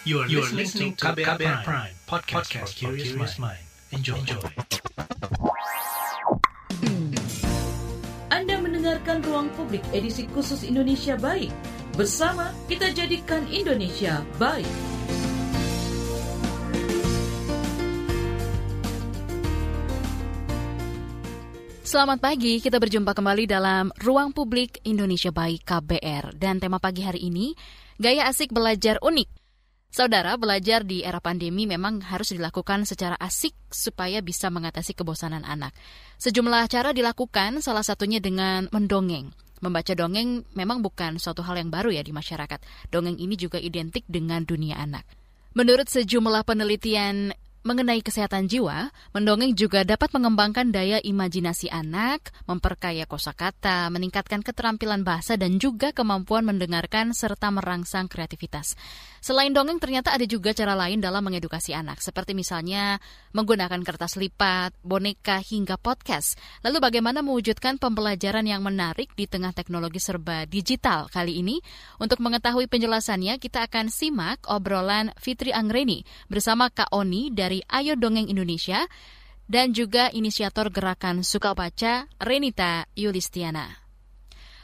You are, you are listening to KBR, KBR Prime, Prime podcast, podcast for curious mind. Enjoy. Enjoy. Anda mendengarkan Ruang Publik edisi khusus Indonesia Baik. Bersama kita jadikan Indonesia baik. Selamat pagi, kita berjumpa kembali dalam Ruang Publik Indonesia Baik KBR. Dan tema pagi hari ini, gaya asik belajar unik. Saudara, belajar di era pandemi memang harus dilakukan secara asik supaya bisa mengatasi kebosanan anak. Sejumlah cara dilakukan, salah satunya dengan mendongeng. Membaca dongeng memang bukan suatu hal yang baru ya di masyarakat. Dongeng ini juga identik dengan dunia anak. Menurut sejumlah penelitian mengenai kesehatan jiwa, mendongeng juga dapat mengembangkan daya imajinasi anak, memperkaya kosakata, meningkatkan keterampilan bahasa dan juga kemampuan mendengarkan serta merangsang kreativitas. Selain dongeng, ternyata ada juga cara lain dalam mengedukasi anak, seperti misalnya menggunakan kertas lipat, boneka, hingga podcast. Lalu bagaimana mewujudkan pembelajaran yang menarik di tengah teknologi serba digital kali ini? Untuk mengetahui penjelasannya, kita akan simak obrolan Fitri Anggreni bersama Kak Oni dari dari Ayo Dongeng Indonesia dan juga inisiator gerakan Suka Baca, Renita Yulistiana.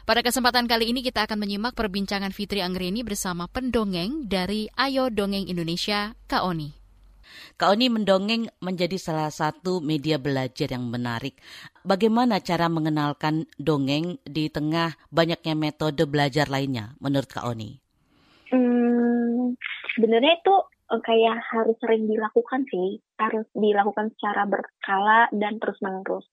Pada kesempatan kali ini kita akan menyimak perbincangan Fitri Anggreni bersama pendongeng dari Ayo Dongeng Indonesia, Kak Oni. Kak Oni mendongeng menjadi salah satu media belajar yang menarik. Bagaimana cara mengenalkan dongeng di tengah banyaknya metode belajar lainnya menurut Kak Oni? Hmm, sebenarnya itu kayak harus sering dilakukan sih, harus dilakukan secara berkala dan terus menerus.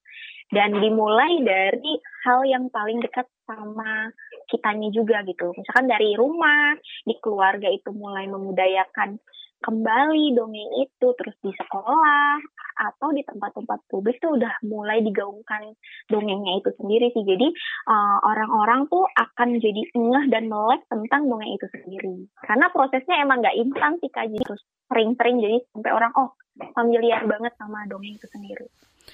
Dan dimulai dari hal yang paling dekat sama kitanya juga gitu. Misalkan dari rumah, di keluarga itu mulai memudayakan kembali dongeng itu terus di sekolah atau di tempat-tempat publik tuh udah mulai digaungkan dongengnya itu sendiri sih jadi uh, orang-orang tuh akan jadi ngeh dan melek tentang dongeng itu sendiri karena prosesnya emang nggak instan sih kak terus sering-sering jadi sampai orang oh familiar banget sama dongeng itu sendiri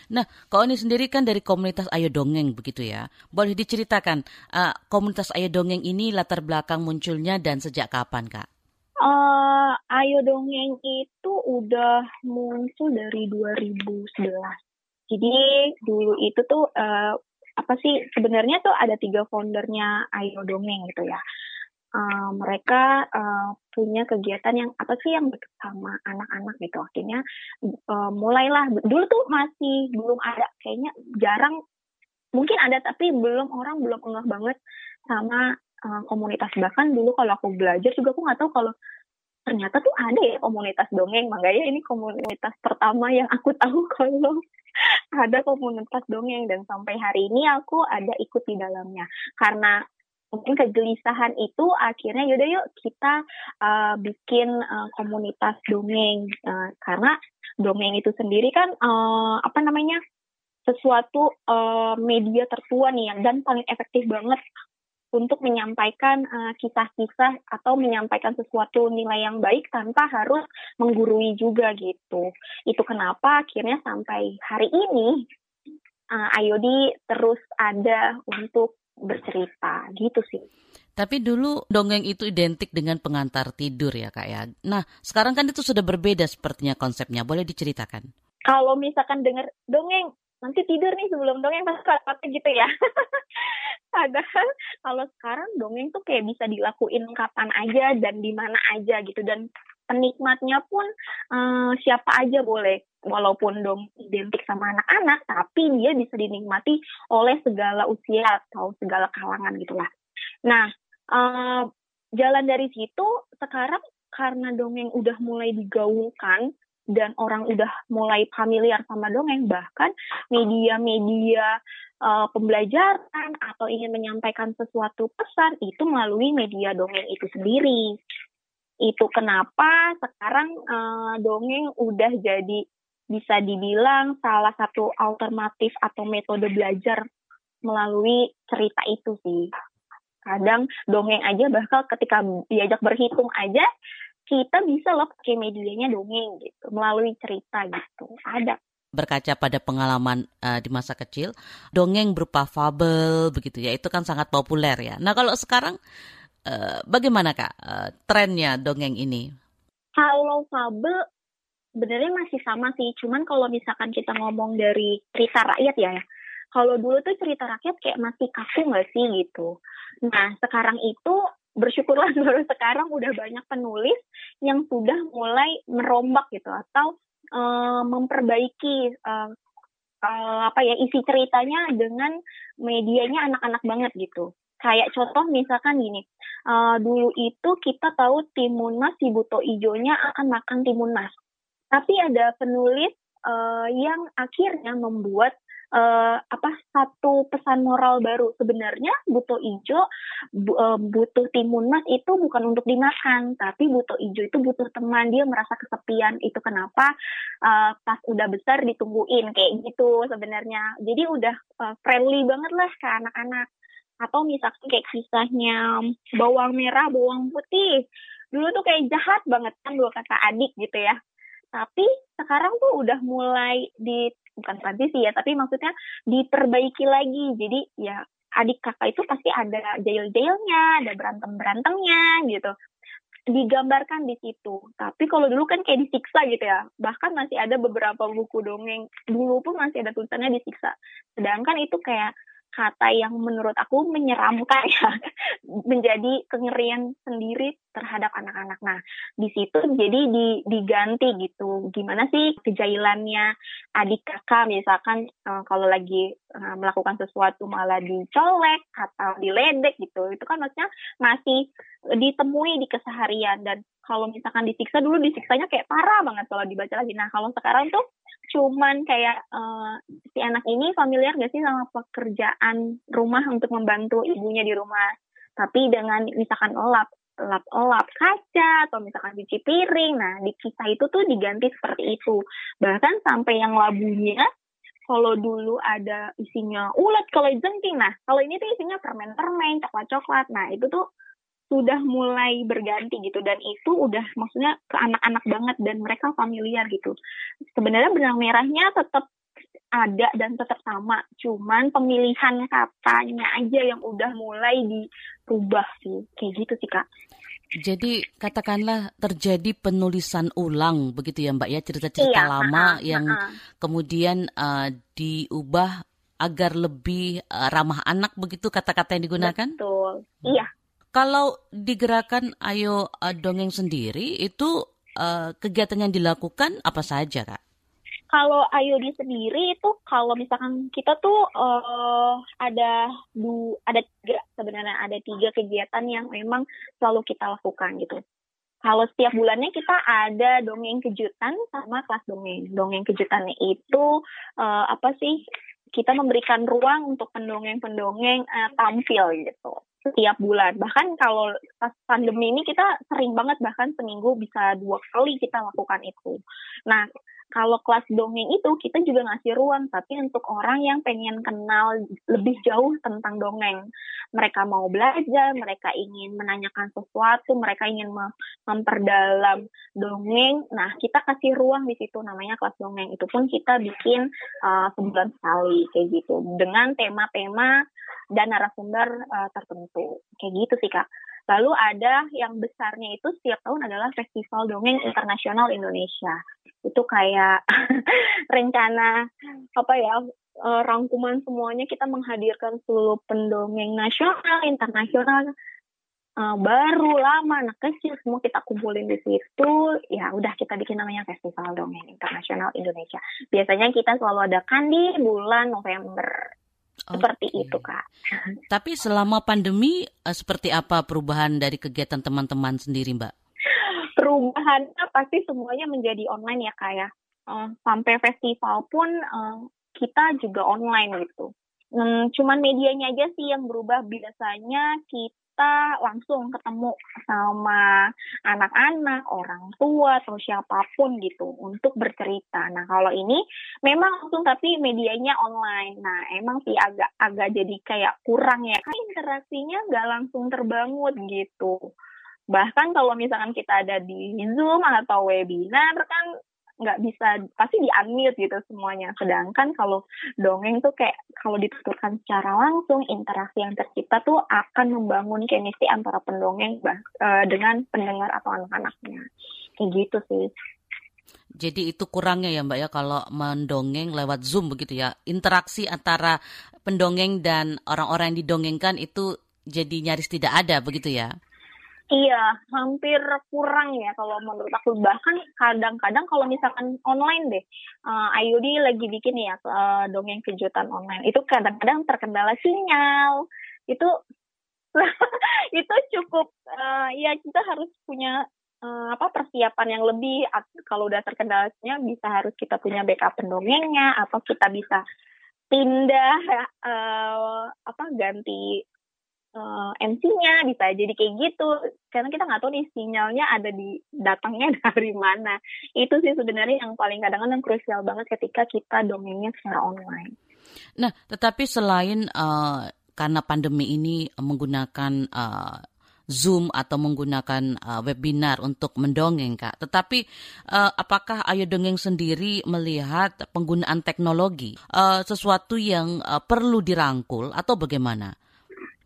Nah, kau ini sendiri kan dari komunitas Ayo Dongeng begitu ya. Boleh diceritakan uh, komunitas Ayo Dongeng ini latar belakang munculnya dan sejak kapan, Kak? Uh, Ayo Dongeng itu udah muncul dari 2011. Jadi dulu itu tuh uh, apa sih sebenarnya tuh ada tiga foundernya Ayo Dongeng gitu ya. Uh, mereka uh, punya kegiatan yang apa sih yang sama anak-anak gitu. Akhirnya uh, mulailah dulu tuh masih belum ada kayaknya jarang mungkin ada tapi belum orang belum enggak banget sama uh, komunitas. Bahkan dulu kalau aku belajar juga aku nggak tahu kalau ternyata tuh ada ya komunitas dongeng. Makanya ini komunitas pertama yang aku tahu kalau ada komunitas dongeng. Dan sampai hari ini aku ada ikut di dalamnya. Karena mungkin kegelisahan itu akhirnya yaudah yuk kita uh, bikin uh, komunitas dongeng. Uh, karena dongeng itu sendiri kan uh, apa namanya sesuatu uh, media tertua nih dan paling efektif banget untuk menyampaikan uh, kisah-kisah atau menyampaikan sesuatu nilai yang baik tanpa harus menggurui juga gitu. Itu kenapa akhirnya sampai hari ini uh, Ayodi terus ada untuk bercerita gitu sih. Tapi dulu dongeng itu identik dengan pengantar tidur ya kak ya. Nah sekarang kan itu sudah berbeda sepertinya konsepnya. Boleh diceritakan? Kalau misalkan dengar dongeng nanti tidur nih sebelum dongeng pasti gitu ya. Padahal kalau sekarang dongeng tuh kayak bisa dilakuin kapan aja dan di mana aja gitu dan penikmatnya pun uh, siapa aja boleh walaupun dong identik sama anak-anak tapi dia bisa dinikmati oleh segala usia atau segala kalangan gitulah. Nah, uh, jalan dari situ sekarang karena dongeng udah mulai digaungkan dan orang udah mulai familiar sama dongeng bahkan media-media uh, pembelajaran atau ingin menyampaikan sesuatu pesan itu melalui media dongeng itu sendiri. Itu kenapa sekarang uh, dongeng udah jadi bisa dibilang salah satu alternatif atau metode belajar melalui cerita itu sih. Kadang dongeng aja bahkan ketika diajak berhitung aja kita bisa loh pakai medianya dongeng gitu melalui cerita gitu ada berkaca pada pengalaman uh, di masa kecil dongeng berupa fabel begitu ya itu kan sangat populer ya nah kalau sekarang uh, bagaimana kak uh, trennya dongeng ini kalau fabel sebenarnya masih sama sih. Cuman kalau misalkan kita ngomong dari cerita rakyat ya, kalau dulu tuh cerita rakyat kayak masih kaku nggak sih gitu. Nah sekarang itu bersyukurlah baru sekarang udah banyak penulis yang sudah mulai merombak gitu atau uh, memperbaiki uh, uh, apa ya isi ceritanya dengan medianya anak-anak banget gitu. Kayak contoh misalkan gini, uh, dulu itu kita tahu timun mas si buto ijonya akan makan timun mas. Tapi ada penulis uh, yang akhirnya membuat uh, apa satu pesan moral baru. Sebenarnya buto ijo bu, uh, butuh timun mas itu bukan untuk dimakan tapi buto ijo itu butuh teman. Dia merasa kesepian. Itu kenapa uh, pas udah besar ditungguin kayak gitu sebenarnya. Jadi udah uh, friendly banget lah ke anak-anak. Atau misalkan kayak kisahnya bawang merah bawang putih. Dulu tuh kayak jahat banget kan dua kakak adik gitu ya. Tapi sekarang tuh udah mulai di bukan transisi ya, tapi maksudnya diperbaiki lagi. Jadi ya adik kakak itu pasti ada jail-jailnya, ada berantem-berantemnya gitu. Digambarkan di situ. Tapi kalau dulu kan kayak disiksa gitu ya. Bahkan masih ada beberapa buku dongeng dulu pun masih ada tulisannya disiksa. Sedangkan itu kayak kata yang menurut aku menyeramkan ya menjadi kengerian sendiri terhadap anak-anak. Nah, di situ jadi di, diganti gitu. Gimana sih kejailannya adik kakak misalkan uh, kalau lagi uh, melakukan sesuatu malah dicolek atau diledek gitu. Itu kan maksudnya masih ditemui di keseharian dan kalau misalkan disiksa dulu disiksanya kayak parah banget kalau dibaca lagi. Nah, kalau sekarang tuh cuman kayak uh, si anak ini familiar gak sih sama pekerjaan rumah untuk membantu ibunya di rumah? Tapi dengan misalkan lap lap lap kaca atau misalkan cuci piring nah di kisah itu tuh diganti seperti itu. Bahkan sampai yang labunya kalau dulu ada isinya ulat kalau jengking nah kalau ini tuh isinya permen-permen coklat-coklat nah itu tuh sudah mulai berganti gitu dan itu udah maksudnya ke anak-anak banget dan mereka familiar gitu. Sebenarnya benang merahnya tetap ada dan tetap sama, cuman pemilihan katanya aja yang udah mulai dirubah sih, kayak gitu sih kak. Jadi katakanlah terjadi penulisan ulang begitu ya Mbak ya cerita-cerita iya, lama uh, yang uh, kemudian uh, diubah agar lebih uh, ramah anak begitu kata-kata yang digunakan? Betul, iya kalau digerakkan Ayo uh, Dongeng sendiri itu uh, kegiatan yang dilakukan apa saja kak? Kalau Ayo di sendiri itu kalau misalkan kita tuh uh, ada du ada tiga sebenarnya ada tiga kegiatan yang memang selalu kita lakukan gitu. Kalau setiap bulannya kita ada dongeng kejutan sama kelas dongeng. Dongeng kejutannya itu uh, apa sih? Kita memberikan ruang untuk pendongeng-pendongeng uh, tampil gitu setiap bulan. Bahkan kalau pas pandemi ini kita sering banget bahkan seminggu bisa dua kali kita lakukan itu. Nah, kalau kelas dongeng itu kita juga ngasih ruang tapi untuk orang yang pengen kenal lebih jauh tentang dongeng. Mereka mau belajar, mereka ingin menanyakan sesuatu, mereka ingin memperdalam dongeng. Nah, kita kasih ruang di situ namanya kelas dongeng. Itu pun kita bikin uh, sebulan sekali kayak gitu dengan tema-tema dan narasumber uh, tertentu. Kayak gitu sih, Kak. Lalu ada yang besarnya itu setiap tahun adalah Festival Dongeng Internasional Indonesia. Itu kayak rencana apa ya uh, rangkuman semuanya kita menghadirkan seluruh pendongeng nasional, internasional, uh, baru, lama, anak kecil semua kita kumpulin di situ. Ya udah kita bikin namanya Festival Dongeng Internasional Indonesia. Biasanya kita selalu adakan di bulan November seperti okay. itu kak. Tapi selama pandemi uh, seperti apa perubahan dari kegiatan teman-teman sendiri mbak? Perubahannya pasti semuanya menjadi online ya kak ya. Uh, sampai festival pun uh, kita juga online gitu. Hmm, cuman medianya aja sih yang berubah. Biasanya kita kita langsung ketemu sama anak-anak, orang tua atau siapa pun gitu untuk bercerita. Nah kalau ini memang langsung tapi medianya online. Nah emang sih agak agak jadi kayak kurang ya. Kan interaksinya nggak langsung terbangun gitu. Bahkan kalau misalkan kita ada di Zoom atau webinar kan nggak bisa pasti di unmute gitu semuanya sedangkan kalau dongeng tuh kayak kalau dituturkan secara langsung interaksi yang tercipta tuh akan membangun chemistry antara pendongeng bah, uh, dengan pendengar atau anak-anaknya kayak gitu sih jadi itu kurangnya ya Mbak ya kalau mendongeng lewat Zoom begitu ya. Interaksi antara pendongeng dan orang-orang yang didongengkan itu jadi nyaris tidak ada begitu ya. Iya, hampir kurang ya kalau menurut aku. Bahkan kadang-kadang kalau misalkan online deh, uh, Ayudi lagi bikin ya uh, dongeng kejutan online. Itu kadang-kadang terkendala sinyal. Itu itu cukup uh, ya kita harus punya uh, apa persiapan yang lebih kalau udah terkendalanya bisa harus kita punya backup pendongengnya atau kita bisa pindah uh, apa ganti uh, eh, MC-nya bisa jadi kayak gitu karena kita nggak tahu nih sinyalnya ada di datangnya dari mana itu sih sebenarnya yang paling kadang-kadang krusial banget ketika kita dongengnya secara online. Nah, tetapi selain uh, karena pandemi ini menggunakan uh, Zoom atau menggunakan uh, webinar untuk mendongeng, Kak. Tetapi uh, apakah Ayo Dongeng sendiri melihat penggunaan teknologi uh, sesuatu yang uh, perlu dirangkul atau bagaimana?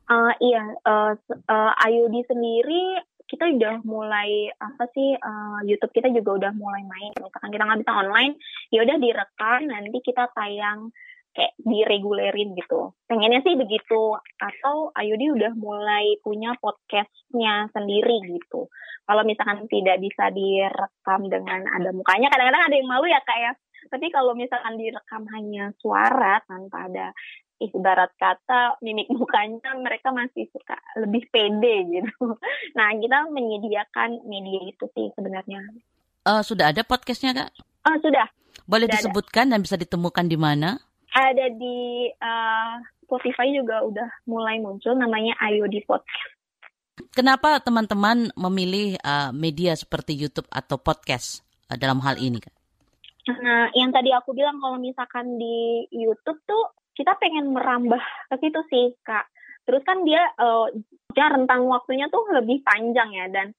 Uh, iya, uh, uh, Ayudi sendiri kita udah mulai apa sih uh, YouTube kita juga udah mulai main. Misalkan kita nggak bisa online, ya udah direkam nanti kita tayang kayak diregulerin gitu. Pengennya sih begitu. Atau Ayudi udah mulai punya podcastnya sendiri gitu. Kalau misalkan tidak bisa direkam dengan ada mukanya, kadang-kadang ada yang malu ya kak ya. Tapi kalau misalkan direkam hanya suara tanpa ada ibarat kata mimik mukanya mereka masih suka lebih pede gitu. Nah kita menyediakan media itu sih sebenarnya. Uh, sudah ada podcastnya kak? Oh sudah. Boleh sudah disebutkan ada. dan bisa ditemukan di mana? Ada di uh, Spotify juga udah mulai muncul namanya Ayo di Podcast. Kenapa teman-teman memilih uh, media seperti YouTube atau podcast uh, dalam hal ini kak? Nah, yang tadi aku bilang kalau misalkan di YouTube tuh kita pengen merambah ke situ sih kak. Terus kan dia uh, rentang waktunya tuh lebih panjang ya dan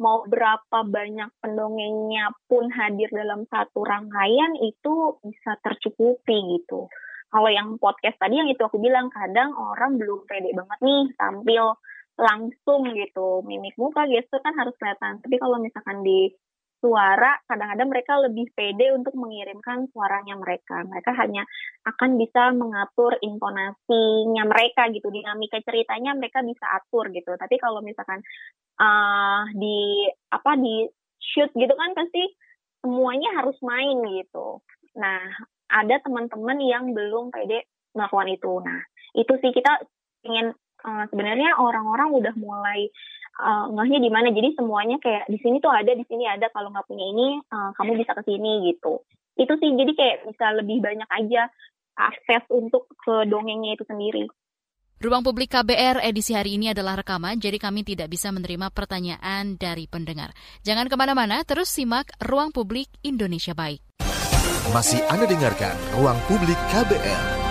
mau berapa banyak pendongengnya pun hadir dalam satu rangkaian itu bisa tercukupi gitu. Kalau yang podcast tadi yang itu aku bilang kadang orang belum pede banget nih tampil langsung gitu mimik muka gestur kan harus kelihatan. Tapi kalau misalkan di suara, kadang-kadang mereka lebih pede untuk mengirimkan suaranya mereka. Mereka hanya akan bisa mengatur intonasinya mereka gitu, dinamika ceritanya mereka bisa atur gitu. Tapi kalau misalkan uh, di apa di shoot gitu kan pasti semuanya harus main gitu. Nah, ada teman-teman yang belum pede melakukan itu. Nah, itu sih kita ingin uh, sebenarnya orang-orang udah mulai uh, ngehnya di mana jadi semuanya kayak di sini tuh ada di sini ada kalau nggak punya ini uh, kamu bisa ke sini gitu itu sih jadi kayak bisa lebih banyak aja akses untuk ke dongengnya itu sendiri Ruang Publik KBR edisi hari ini adalah rekaman, jadi kami tidak bisa menerima pertanyaan dari pendengar. Jangan ke mana-mana, terus simak Ruang Publik Indonesia Baik. Masih Anda dengarkan Ruang Publik KBR.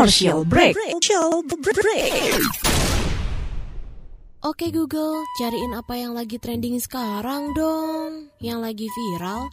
Commercial break. Commercial break. Oke Google, cariin apa yang lagi trending sekarang dong. Yang lagi viral,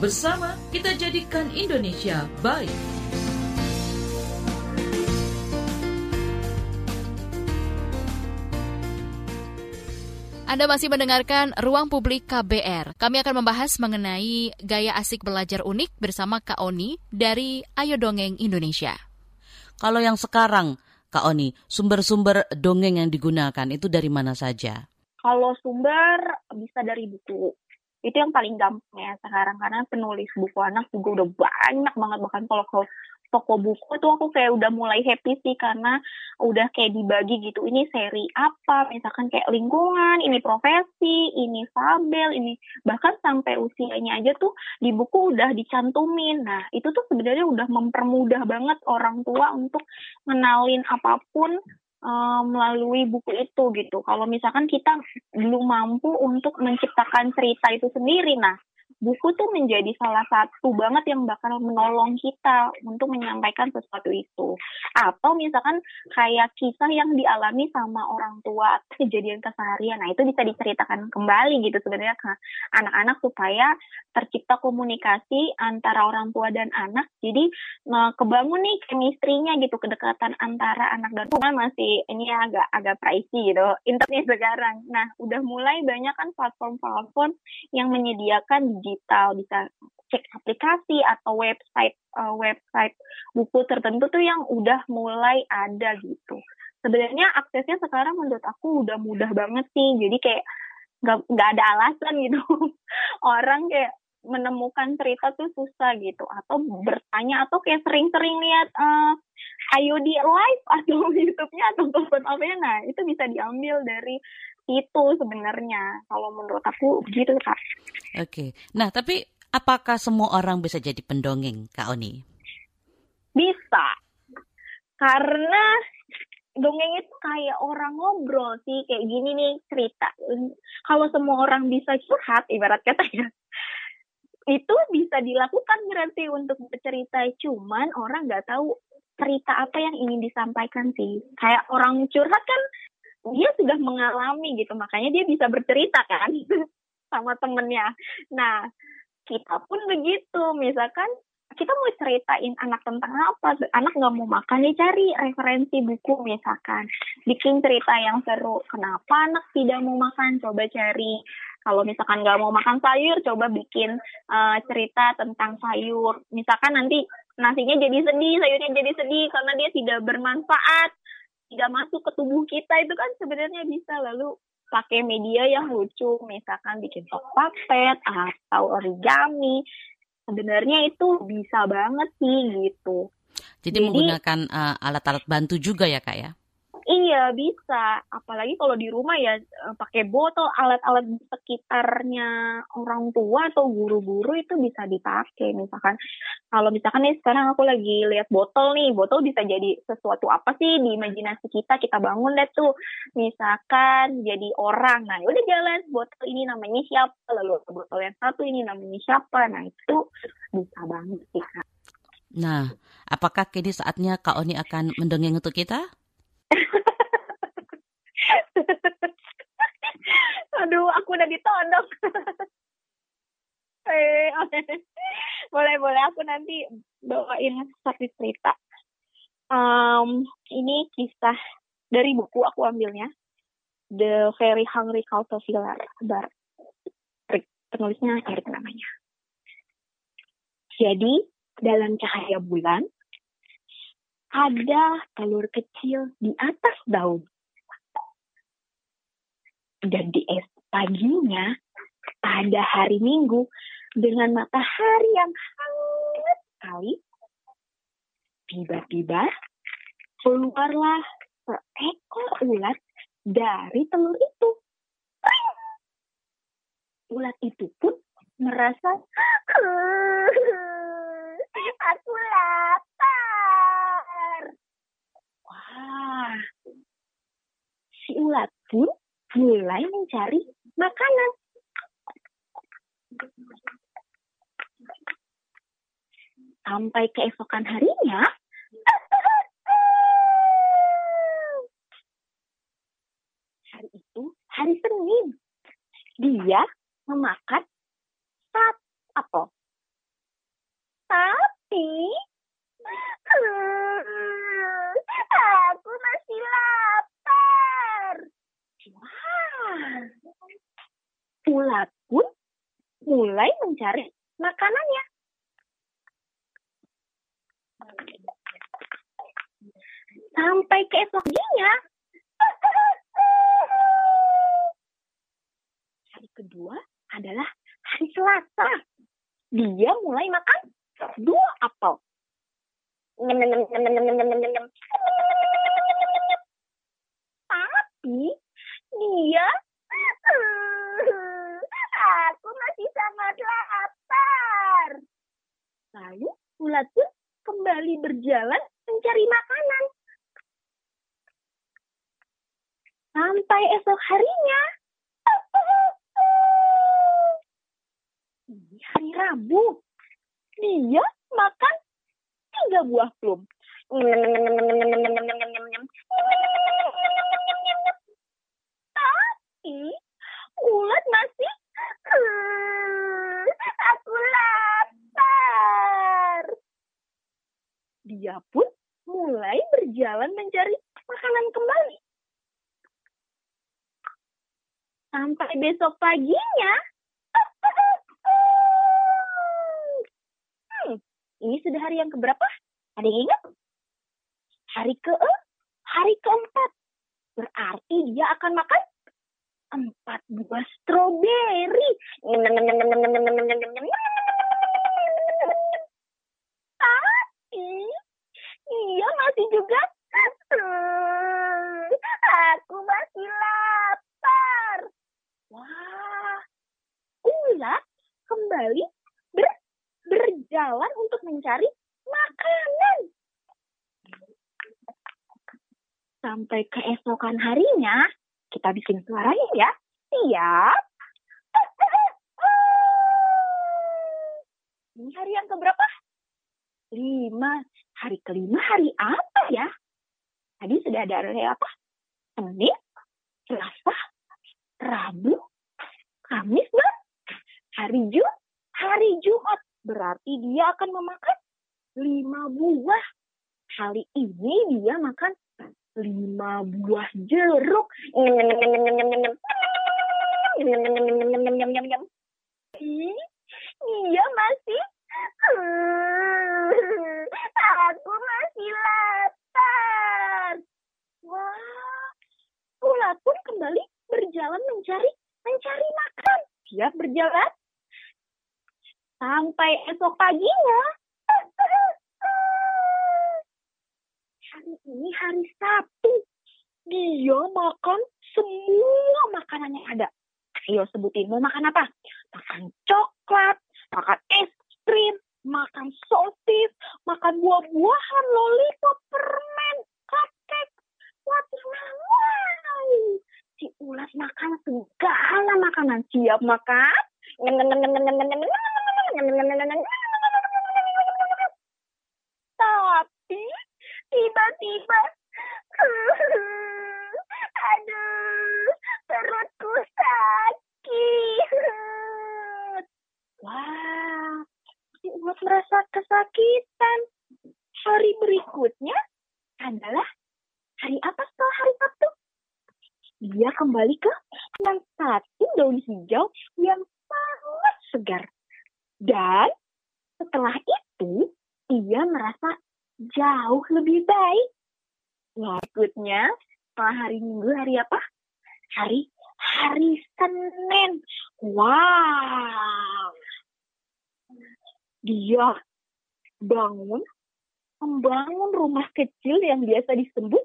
Bersama kita jadikan Indonesia baik. Anda masih mendengarkan Ruang Publik KBR. Kami akan membahas mengenai gaya asik belajar unik bersama Kak Oni dari Ayo Dongeng Indonesia. Kalau yang sekarang Kak Oni, sumber-sumber dongeng yang digunakan itu dari mana saja? Kalau sumber bisa dari buku. Itu yang paling gampang ya sekarang karena penulis buku anak juga udah banyak banget. Bahkan kalau ke toko buku tuh aku kayak udah mulai happy sih karena udah kayak dibagi gitu. Ini seri apa? Misalkan kayak lingkungan ini profesi ini fabel ini. Bahkan sampai usianya aja tuh di buku udah dicantumin. Nah itu tuh sebenarnya udah mempermudah banget orang tua untuk ngenalin apa pun uh, melalui buku itu gitu. Kalau misalkan kita belum mampu untuk menciptakan cerita itu sendiri, nah buku tuh menjadi salah satu banget yang bakal menolong kita untuk menyampaikan sesuatu itu. Atau misalkan kayak kisah yang dialami sama orang tua kejadian keseharian. Nah, itu bisa diceritakan kembali gitu sebenarnya ke anak-anak supaya tercipta komunikasi antara orang tua dan anak. Jadi nah, kebangun nih kemistrinya gitu, kedekatan antara anak dan tua masih ini agak agak pricey gitu. Internet sekarang. Nah, udah mulai banyak kan platform-platform yang menyediakan digital, bisa cek aplikasi atau website uh, website buku tertentu tuh yang udah mulai ada gitu. Sebenarnya aksesnya sekarang menurut aku udah mudah banget sih. Jadi kayak nggak ada alasan gitu orang kayak menemukan cerita tuh susah gitu atau bertanya atau kayak sering-sering lihat uh, ayo di live atau YouTube-nya atau apa ya nah itu bisa diambil dari itu sebenarnya kalau menurut aku gitu kak. Oke, okay. nah tapi apakah semua orang bisa jadi pendongeng kak Oni? Bisa, karena dongeng itu kayak orang ngobrol sih kayak gini nih cerita. Kalau semua orang bisa curhat ibarat kata ya, itu bisa dilakukan berarti untuk bercerita cuman orang nggak tahu cerita apa yang ingin disampaikan sih kayak orang curhat kan dia sudah mengalami gitu. Makanya dia bisa bercerita kan sama temennya. Nah kita pun begitu. Misalkan kita mau ceritain anak tentang apa? Anak nggak mau makan nih cari referensi buku misalkan. Bikin cerita yang seru. Kenapa anak tidak mau makan? Coba cari. Kalau misalkan nggak mau makan sayur coba bikin uh, cerita tentang sayur. Misalkan nanti nasinya jadi sedih sayurnya jadi sedih karena dia tidak bermanfaat tidak masuk ke tubuh kita itu kan sebenarnya bisa. Lalu pakai media yang lucu misalkan bikin top puppet atau origami. Sebenarnya itu bisa banget sih gitu. Jadi, Jadi menggunakan uh, alat-alat bantu juga ya kak ya Iya bisa, apalagi kalau di rumah ya eh, pakai botol, alat-alat sekitarnya orang tua atau guru-guru itu bisa dipakai. Misalkan kalau misalkan nih sekarang aku lagi lihat botol nih, botol bisa jadi sesuatu apa sih di imajinasi kita, kita bangun deh tuh. Misalkan jadi orang, nah udah jalan botol ini namanya siapa, lalu botol yang satu ini namanya siapa, nah itu bisa banget sih. Nah, apakah kini saatnya Kak Oni akan mendongeng untuk kita? Aduh, aku udah ditodong. eh, boleh boleh aku nanti bawain satu cerita. Um, ini kisah dari buku aku ambilnya. The Very Hungry Caterpillar. Bar. Penulisnya Eric namanya. Jadi, dalam cahaya bulan, ada telur kecil di atas daun. Dan di es paginya, pada hari Minggu, dengan matahari yang hangat sekali, tiba-tiba keluarlah seekor ulat dari telur itu. Ulat itu pun merasa, aku lapar. Wah, si ulat pun mulai mencari makanan. Sampai keesokan harinya, hari itu hari Senin, dia memakan sat apa? Tapi aku masih lapar. Ulat pun mulai mencari makanannya. Sampai keesokannya. Hari kedua adalah hari Selasa. Dia mulai makan dua apel. Tapi dia aku masih sangat lapar. Lalu ulat pun kembali berjalan mencari makanan. Sampai esok harinya. Ini hari Rabu. Dia makan tiga buah plum ulat masih aku lapar. Dia pun mulai berjalan mencari makanan kembali. Sampai besok paginya. Hmm, ini sudah hari yang keberapa? Ada yang ingat? Hari ke hari keempat. Berarti dia akan makan empat buah stroberi. Tapi dia masih juga aku masih lapar. Wah, ulat kembali ber, berjalan untuk mencari makanan. Sampai keesokan harinya, kita bikin suaranya ya. Siap? Ini hari yang keberapa? Lima. Hari kelima hari apa ya? Tadi sudah ada hari apa? Senin, Selasa, Rabu, Kamis, dan hari Jumat. Hari Jumat berarti dia akan memakan lima buah. Kali ini dia makan lima buah jeruk. Iya masih. Aku masih lapar. Wah, ulat pun kembali berjalan mencari mencari makan. Siap berjalan sampai esok paginya. Hari ini hari Sabtu. Dia makan semua makanan yang ada. Ayo sebutin, mau makan apa? Makan coklat, makan es krim, makan sosis, makan buah-buahan, lollipop, permen, cupcake, watermelon. Wow. Si ulat makan segala makanan. Siap makan? Tapi tiba-tiba aduh perutku sakit wah si ulat merasa kesakitan hari berikutnya adalah hari apa setelah hari Sabtu dia kembali ke yang satu daun hijau yang sangat segar dan setelah itu ia merasa jauh lebih baik. Berikutnya, setelah hari Minggu, hari apa? Hari hari Senin. Wow. Dia bangun, membangun rumah kecil yang biasa disebut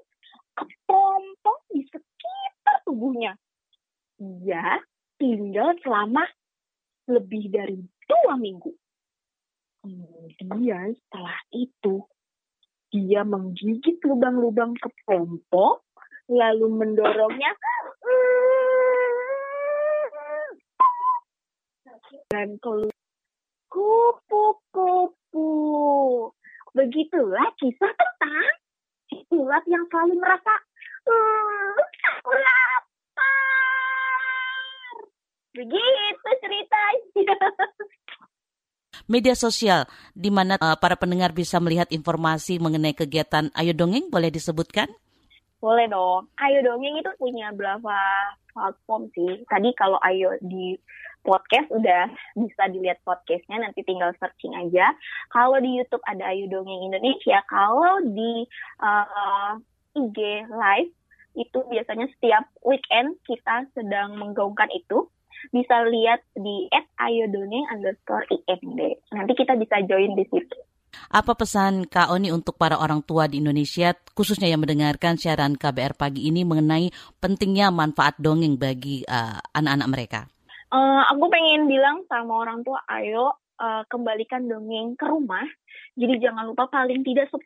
kepompong di sekitar tubuhnya. Dia tinggal selama lebih dari dua minggu. Kemudian setelah itu, dia menggigit lubang-lubang kepompong, lalu mendorongnya dan keluar kupu-kupu. Begitulah kisah tentang si ulat yang selalu merasa "Hmm, aku lapar. Begitu ceritanya. Media sosial di mana uh, para pendengar bisa melihat informasi mengenai kegiatan Ayo Dongeng boleh disebutkan? Boleh dong. Ayo Dongeng itu punya berapa platform sih? Tadi kalau Ayo di podcast udah bisa dilihat podcastnya, nanti tinggal searching aja. Kalau di YouTube ada Ayo Dongeng Indonesia, kalau di uh, IG live itu biasanya setiap weekend kita sedang menggaungkan itu bisa lihat di @ayodongeng underscore imd. Nanti kita bisa join di situ. Apa pesan Kak Oni untuk para orang tua di Indonesia, khususnya yang mendengarkan siaran KBR pagi ini mengenai pentingnya manfaat dongeng bagi eh, anak-anak mereka? Uh, aku pengen bilang sama orang tua, ayo uh, kembalikan dongeng ke rumah. Jadi jangan lupa paling tidak 10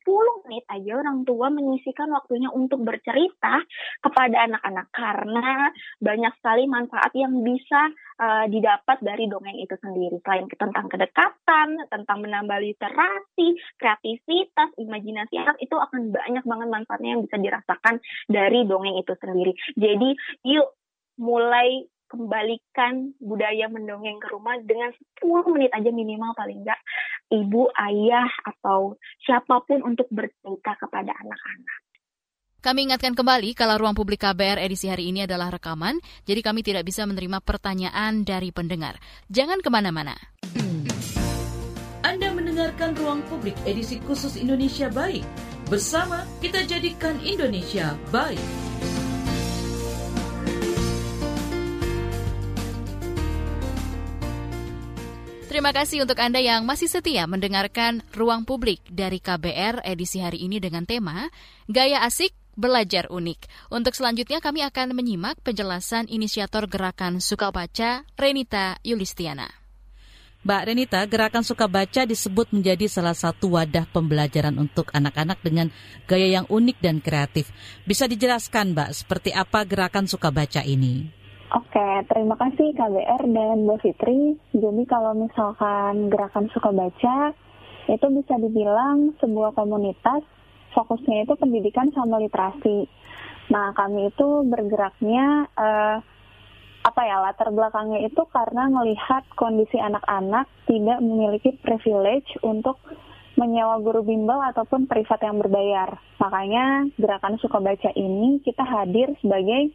menit aja orang tua menyisikan waktunya untuk bercerita kepada anak-anak karena banyak sekali manfaat yang bisa uh, didapat dari dongeng itu sendiri. Selain tentang kedekatan, tentang menambah literasi, kreativitas, imajinasi anak itu akan banyak banget manfaatnya yang bisa dirasakan dari dongeng itu sendiri. Jadi yuk mulai kembalikan budaya mendongeng ke rumah dengan 10 menit aja minimal paling enggak ibu, ayah, atau siapa pun untuk bercerita kepada anak-anak. Kami ingatkan kembali kalau ruang publik KBR edisi hari ini adalah rekaman, jadi kami tidak bisa menerima pertanyaan dari pendengar. Jangan ke mana-mana. Anda mendengarkan ruang publik edisi khusus Indonesia Baik. Bersama kita jadikan Indonesia baik. Terima kasih untuk Anda yang masih setia mendengarkan Ruang Publik dari KBR edisi hari ini dengan tema Gaya Asik Belajar Unik. Untuk selanjutnya kami akan menyimak penjelasan inisiator Gerakan Suka Baca, Renita Yulistiana. Mbak Renita, Gerakan Suka Baca disebut menjadi salah satu wadah pembelajaran untuk anak-anak dengan gaya yang unik dan kreatif. Bisa dijelaskan, Mbak, seperti apa Gerakan Suka Baca ini? Oke, terima kasih KBR dan Mbak Fitri. Jadi kalau misalkan gerakan suka baca, itu bisa dibilang sebuah komunitas, fokusnya itu pendidikan sama literasi. Nah, kami itu bergeraknya, uh, apa ya, latar belakangnya itu karena melihat kondisi anak-anak tidak memiliki privilege untuk menyewa guru bimbel ataupun privat yang berbayar. Makanya gerakan suka baca ini kita hadir sebagai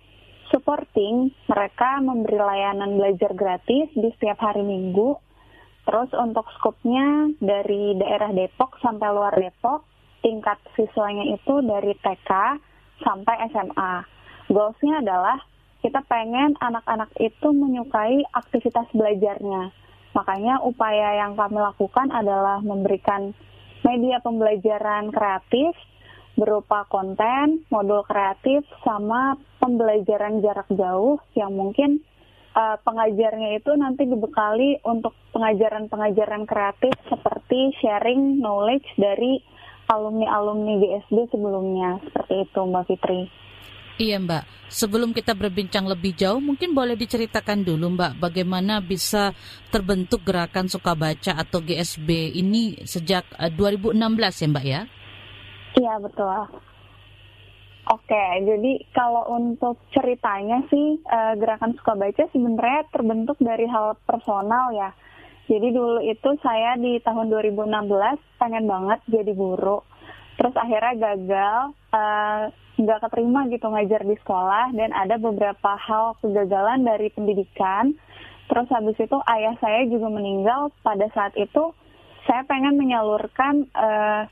supporting mereka memberi layanan belajar gratis di setiap hari Minggu. Terus untuk skupnya dari daerah Depok sampai luar Depok, tingkat siswanya itu dari TK sampai SMA. Goalsnya adalah kita pengen anak-anak itu menyukai aktivitas belajarnya. Makanya upaya yang kami lakukan adalah memberikan media pembelajaran kreatif berupa konten, modul kreatif, sama pembelajaran jarak jauh yang mungkin uh, pengajarnya itu nanti dibekali untuk pengajaran-pengajaran kreatif seperti sharing knowledge dari alumni-alumni GSD sebelumnya. Seperti itu Mbak Fitri. Iya Mbak, sebelum kita berbincang lebih jauh, mungkin boleh diceritakan dulu Mbak bagaimana bisa terbentuk gerakan suka baca atau GSB ini sejak 2016 eh, ya Mbak ya? Iya betul. Oke, jadi kalau untuk ceritanya sih uh, gerakan suka baca sebenarnya terbentuk dari hal personal ya. Jadi dulu itu saya di tahun 2016 pengen banget jadi guru. Terus akhirnya gagal, eh, nggak uh, keterima gitu ngajar di sekolah dan ada beberapa hal kegagalan dari pendidikan. Terus habis itu ayah saya juga meninggal pada saat itu. Saya pengen menyalurkan uh,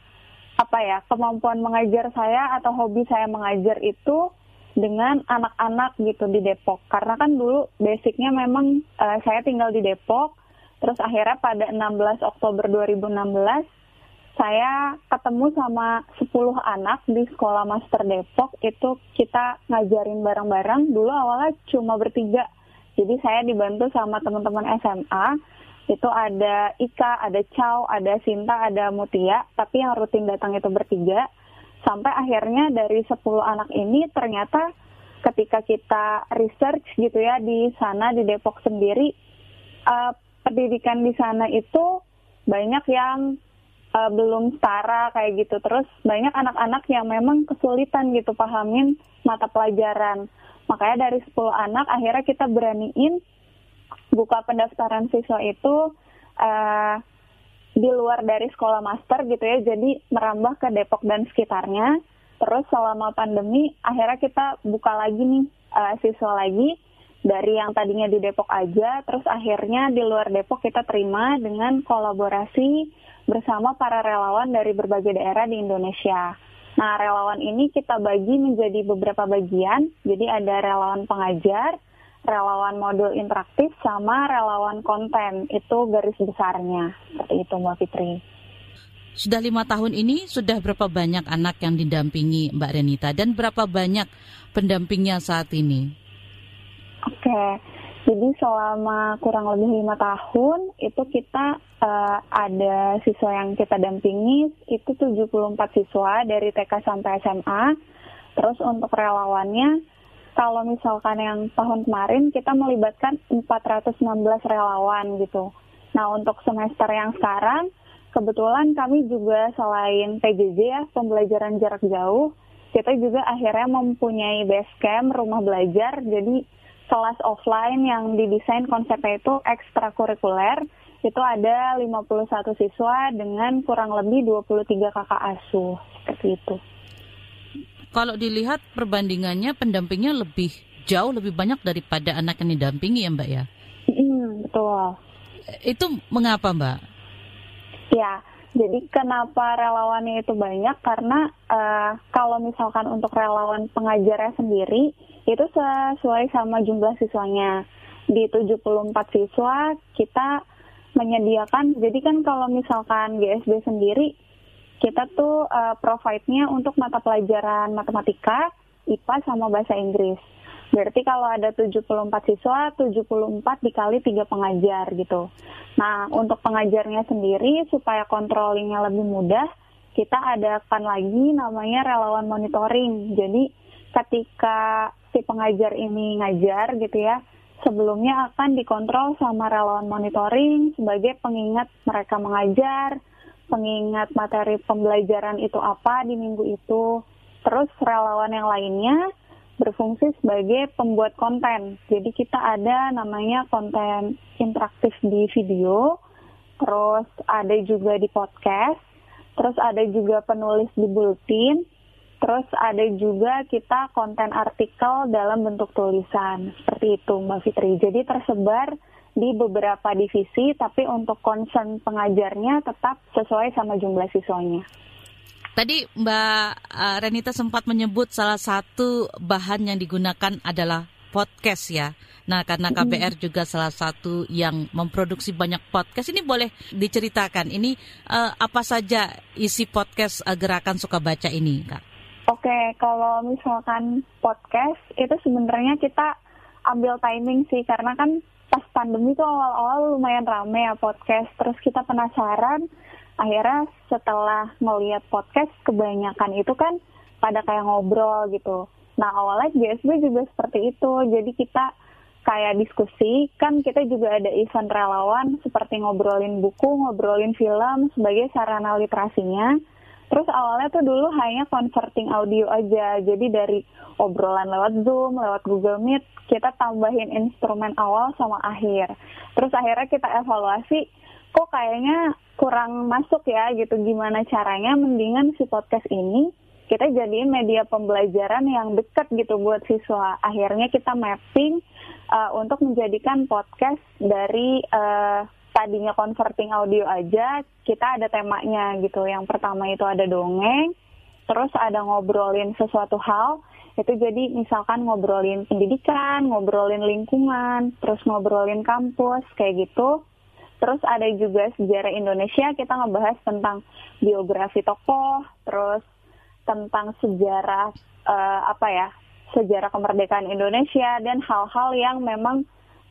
apa ya kemampuan mengajar saya atau hobi saya mengajar itu dengan anak-anak gitu di Depok. Karena kan dulu basicnya memang uh, saya tinggal di Depok terus akhirnya pada 16 Oktober 2016 saya ketemu sama 10 anak di sekolah master Depok. Itu kita ngajarin bareng-bareng. Dulu awalnya cuma bertiga. Jadi saya dibantu sama teman-teman SMA itu ada Ika, ada Chow, ada Sinta, ada Mutia, tapi yang rutin datang itu bertiga. Sampai akhirnya dari 10 anak ini ternyata ketika kita research gitu ya di sana di Depok sendiri, uh, pendidikan di sana itu banyak yang uh, belum setara kayak gitu. Terus banyak anak-anak yang memang kesulitan gitu pahamin mata pelajaran. Makanya dari 10 anak akhirnya kita beraniin buka pendaftaran siswa itu uh, di luar dari sekolah master gitu ya, jadi merambah ke Depok dan sekitarnya. Terus selama pandemi, akhirnya kita buka lagi nih uh, siswa lagi dari yang tadinya di Depok aja, terus akhirnya di luar Depok kita terima dengan kolaborasi bersama para relawan dari berbagai daerah di Indonesia. Nah, relawan ini kita bagi menjadi beberapa bagian. Jadi ada relawan pengajar, relawan modul interaktif, sama relawan konten. Itu garis besarnya. Seperti itu, Mbak Fitri. Sudah lima tahun ini, sudah berapa banyak anak yang didampingi Mbak Renita? Dan berapa banyak pendampingnya saat ini? Oke, jadi selama kurang lebih lima tahun itu kita uh, ada siswa yang kita dampingi itu 74 siswa dari TK sampai SMA. Terus untuk relawannya kalau misalkan yang tahun kemarin kita melibatkan 416 relawan gitu. Nah, untuk semester yang sekarang kebetulan kami juga selain PJJ ya, pembelajaran jarak jauh, kita juga akhirnya mempunyai base camp rumah belajar. Jadi kelas offline yang didesain konsepnya itu ekstrakurikuler itu ada 51 siswa dengan kurang lebih 23 kakak asuh seperti itu. Kalau dilihat perbandingannya pendampingnya lebih jauh lebih banyak daripada anak yang didampingi ya Mbak ya? Mm, betul. Itu mengapa Mbak? Ya, jadi kenapa relawannya itu banyak? Karena uh, kalau misalkan untuk relawan pengajarnya sendiri itu sesuai sama jumlah siswanya. Di 74 siswa kita menyediakan, jadi kan kalau misalkan GSB sendiri kita tuh uh, provide-nya untuk mata pelajaran matematika, IPA sama bahasa Inggris. Berarti kalau ada 74 siswa, 74 dikali 3 pengajar gitu. Nah, untuk pengajarnya sendiri supaya controllingnya lebih mudah, kita adakan lagi namanya relawan monitoring. Jadi ketika si pengajar ini ngajar gitu ya, sebelumnya akan dikontrol sama relawan monitoring sebagai pengingat mereka mengajar, pengingat materi pembelajaran itu apa di minggu itu. Terus relawan yang lainnya berfungsi sebagai pembuat konten. Jadi kita ada namanya konten interaktif di video, terus ada juga di podcast, terus ada juga penulis di bulletin, terus ada juga kita konten artikel dalam bentuk tulisan. Seperti itu Mbak Fitri. Jadi tersebar di beberapa divisi, tapi untuk concern pengajarnya tetap sesuai sama jumlah siswanya. Tadi Mbak eh, Renita sempat menyebut salah satu bahan yang digunakan adalah podcast ya. Nah, karena KBR juga salah satu yang memproduksi banyak podcast, ini boleh diceritakan ini uh, apa saja isi podcast uh, gerakan suka baca ini, Kak? Oke, kalau misalkan podcast itu sebenarnya kita ambil timing sih karena kan pas pandemi itu awal-awal lumayan rame ya podcast. Terus kita penasaran akhirnya setelah melihat podcast kebanyakan itu kan pada kayak ngobrol gitu. Nah awalnya GSB juga seperti itu, jadi kita kayak diskusi, kan kita juga ada event relawan seperti ngobrolin buku, ngobrolin film sebagai sarana literasinya. Terus awalnya tuh dulu hanya converting audio aja, jadi dari obrolan lewat Zoom, lewat Google Meet, kita tambahin instrumen awal sama akhir. Terus akhirnya kita evaluasi, kok kayaknya kurang masuk ya gitu gimana caranya mendingan si podcast ini kita jadiin media pembelajaran yang dekat gitu buat siswa. Akhirnya kita mapping uh, untuk menjadikan podcast dari uh, tadinya converting audio aja, kita ada temanya gitu. Yang pertama itu ada dongeng, terus ada ngobrolin sesuatu hal, itu jadi misalkan ngobrolin pendidikan, ngobrolin lingkungan, terus ngobrolin kampus, kayak gitu. Terus ada juga sejarah Indonesia, kita ngebahas tentang biografi tokoh, terus tentang sejarah uh, apa ya, sejarah kemerdekaan Indonesia dan hal-hal yang memang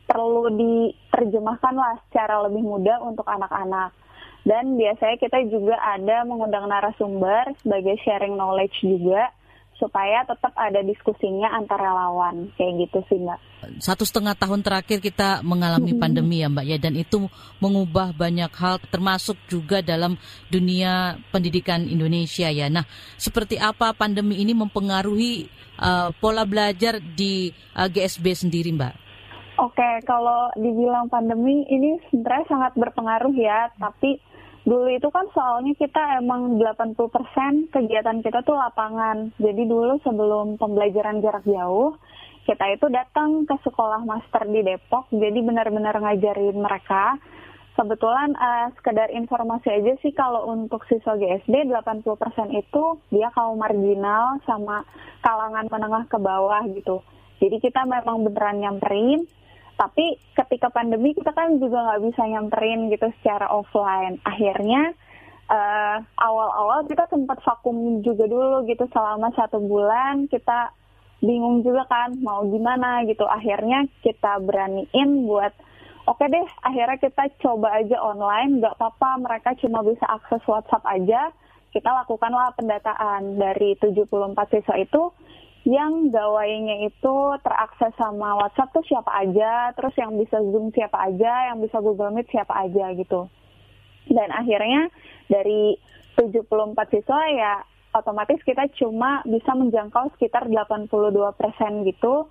perlu diterjemahkan lah secara lebih mudah untuk anak-anak. Dan biasanya kita juga ada mengundang narasumber sebagai sharing knowledge juga supaya tetap ada diskusinya antar relawan kayak gitu sih mbak. Satu setengah tahun terakhir kita mengalami pandemi ya mbak ya dan itu mengubah banyak hal termasuk juga dalam dunia pendidikan Indonesia ya. Nah seperti apa pandemi ini mempengaruhi uh, pola belajar di uh, GSB sendiri mbak? Oke kalau dibilang pandemi ini sebenarnya sangat berpengaruh ya tapi dulu itu kan soalnya kita emang 80% kegiatan kita tuh lapangan. Jadi dulu sebelum pembelajaran jarak jauh, kita itu datang ke sekolah master di Depok, jadi benar-benar ngajarin mereka Kebetulan uh, sekedar informasi aja sih kalau untuk siswa GSD 80% itu dia kaum marginal sama kalangan menengah ke bawah gitu. Jadi kita memang beneran nyamperin, tapi ketika pandemi kita kan juga nggak bisa nyamperin gitu secara offline. Akhirnya uh, awal-awal kita sempat vakum juga dulu gitu selama satu bulan kita bingung juga kan mau gimana gitu. Akhirnya kita beraniin buat oke deh akhirnya kita coba aja online nggak apa-apa mereka cuma bisa akses WhatsApp aja kita lakukanlah pendataan dari 74 siswa itu yang gawainya itu terakses sama WhatsApp tuh siapa aja, terus yang bisa Zoom siapa aja, yang bisa Google Meet siapa aja gitu. Dan akhirnya dari 74 siswa ya otomatis kita cuma bisa menjangkau sekitar 82 persen gitu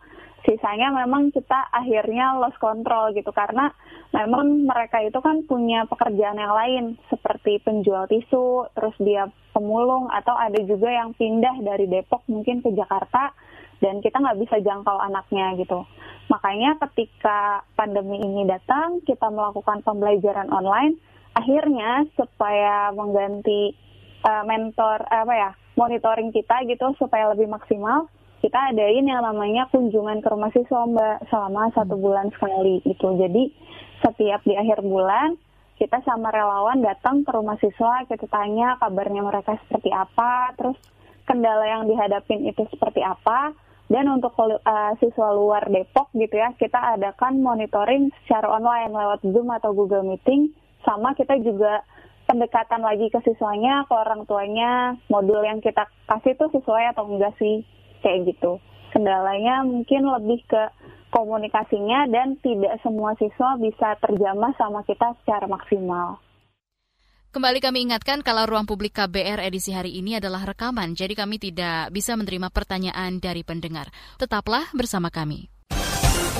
sisanya memang kita akhirnya lost control gitu karena memang mereka itu kan punya pekerjaan yang lain seperti penjual tisu, terus dia pemulung atau ada juga yang pindah dari Depok mungkin ke Jakarta dan kita nggak bisa jangkau anaknya gitu. Makanya ketika pandemi ini datang, kita melakukan pembelajaran online, akhirnya supaya mengganti uh, mentor apa ya monitoring kita gitu supaya lebih maksimal kita adain yang namanya kunjungan ke rumah siswa mbak selama satu hmm. bulan sekali itu jadi setiap di akhir bulan kita sama relawan datang ke rumah siswa kita tanya kabarnya mereka seperti apa terus kendala yang dihadapin itu seperti apa. Dan untuk uh, siswa luar Depok gitu ya kita adakan monitoring secara online lewat Zoom atau Google Meeting. Sama kita juga pendekatan lagi ke siswanya ke orang tuanya. Modul yang kita kasih tuh sesuai atau enggak sih kayak gitu. Kendalanya mungkin lebih ke komunikasinya dan tidak semua siswa bisa terjamah sama kita secara maksimal. Kembali kami ingatkan kalau ruang publik KBR edisi hari ini adalah rekaman, jadi kami tidak bisa menerima pertanyaan dari pendengar. Tetaplah bersama kami.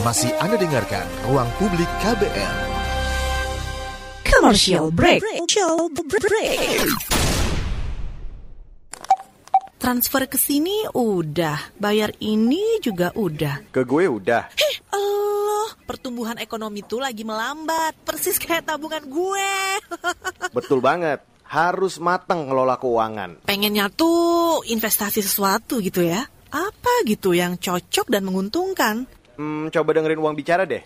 Masih Anda dengarkan Ruang Publik KBR. Commercial break. Commercial break. Transfer ke sini udah, bayar ini juga udah. Ke gue udah. Heh, Allah, pertumbuhan ekonomi tuh lagi melambat, persis kayak tabungan gue. Betul banget, harus matang ngelola keuangan. Pengennya tuh investasi sesuatu gitu ya. Apa gitu yang cocok dan menguntungkan? Hmm, coba dengerin uang bicara deh.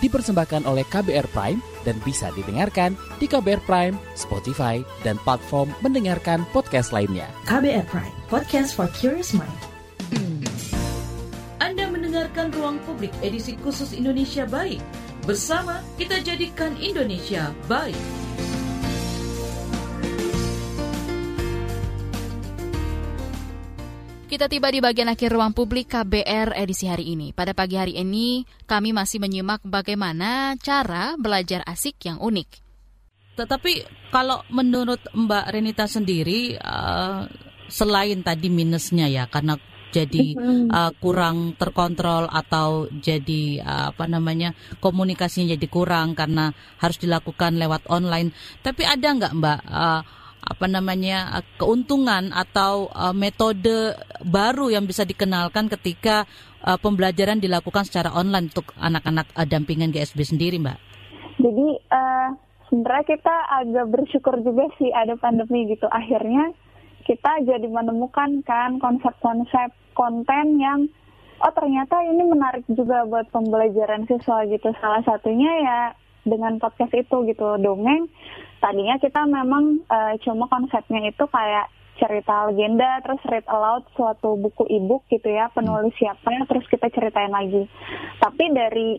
dipersembahkan oleh KBR Prime dan bisa didengarkan di KBR Prime, Spotify, dan platform mendengarkan podcast lainnya. KBR Prime, podcast for curious mind. Anda mendengarkan Ruang Publik edisi khusus Indonesia Baik. Bersama kita jadikan Indonesia baik. Kita tiba di bagian akhir ruang publik KBR edisi hari ini. Pada pagi hari ini, kami masih menyimak bagaimana cara belajar asik yang unik. Tetapi kalau menurut Mbak Renita sendiri, uh, selain tadi minusnya ya, karena jadi uh, kurang terkontrol atau jadi uh, apa namanya komunikasinya jadi kurang karena harus dilakukan lewat online. Tapi ada nggak Mbak? Uh, apa namanya keuntungan atau uh, metode baru yang bisa dikenalkan ketika uh, pembelajaran dilakukan secara online untuk anak-anak uh, dampingan GSB sendiri, Mbak? Jadi uh, sebenarnya kita agak bersyukur juga sih ada pandemi gitu. Akhirnya kita jadi menemukan kan konsep-konsep konten yang oh ternyata ini menarik juga buat pembelajaran siswa gitu. Salah satunya ya dengan podcast itu gitu dongeng tadinya kita memang uh, cuma konsepnya itu kayak cerita legenda terus read aloud suatu buku ebook gitu ya penulis siapa terus kita ceritain lagi. Tapi dari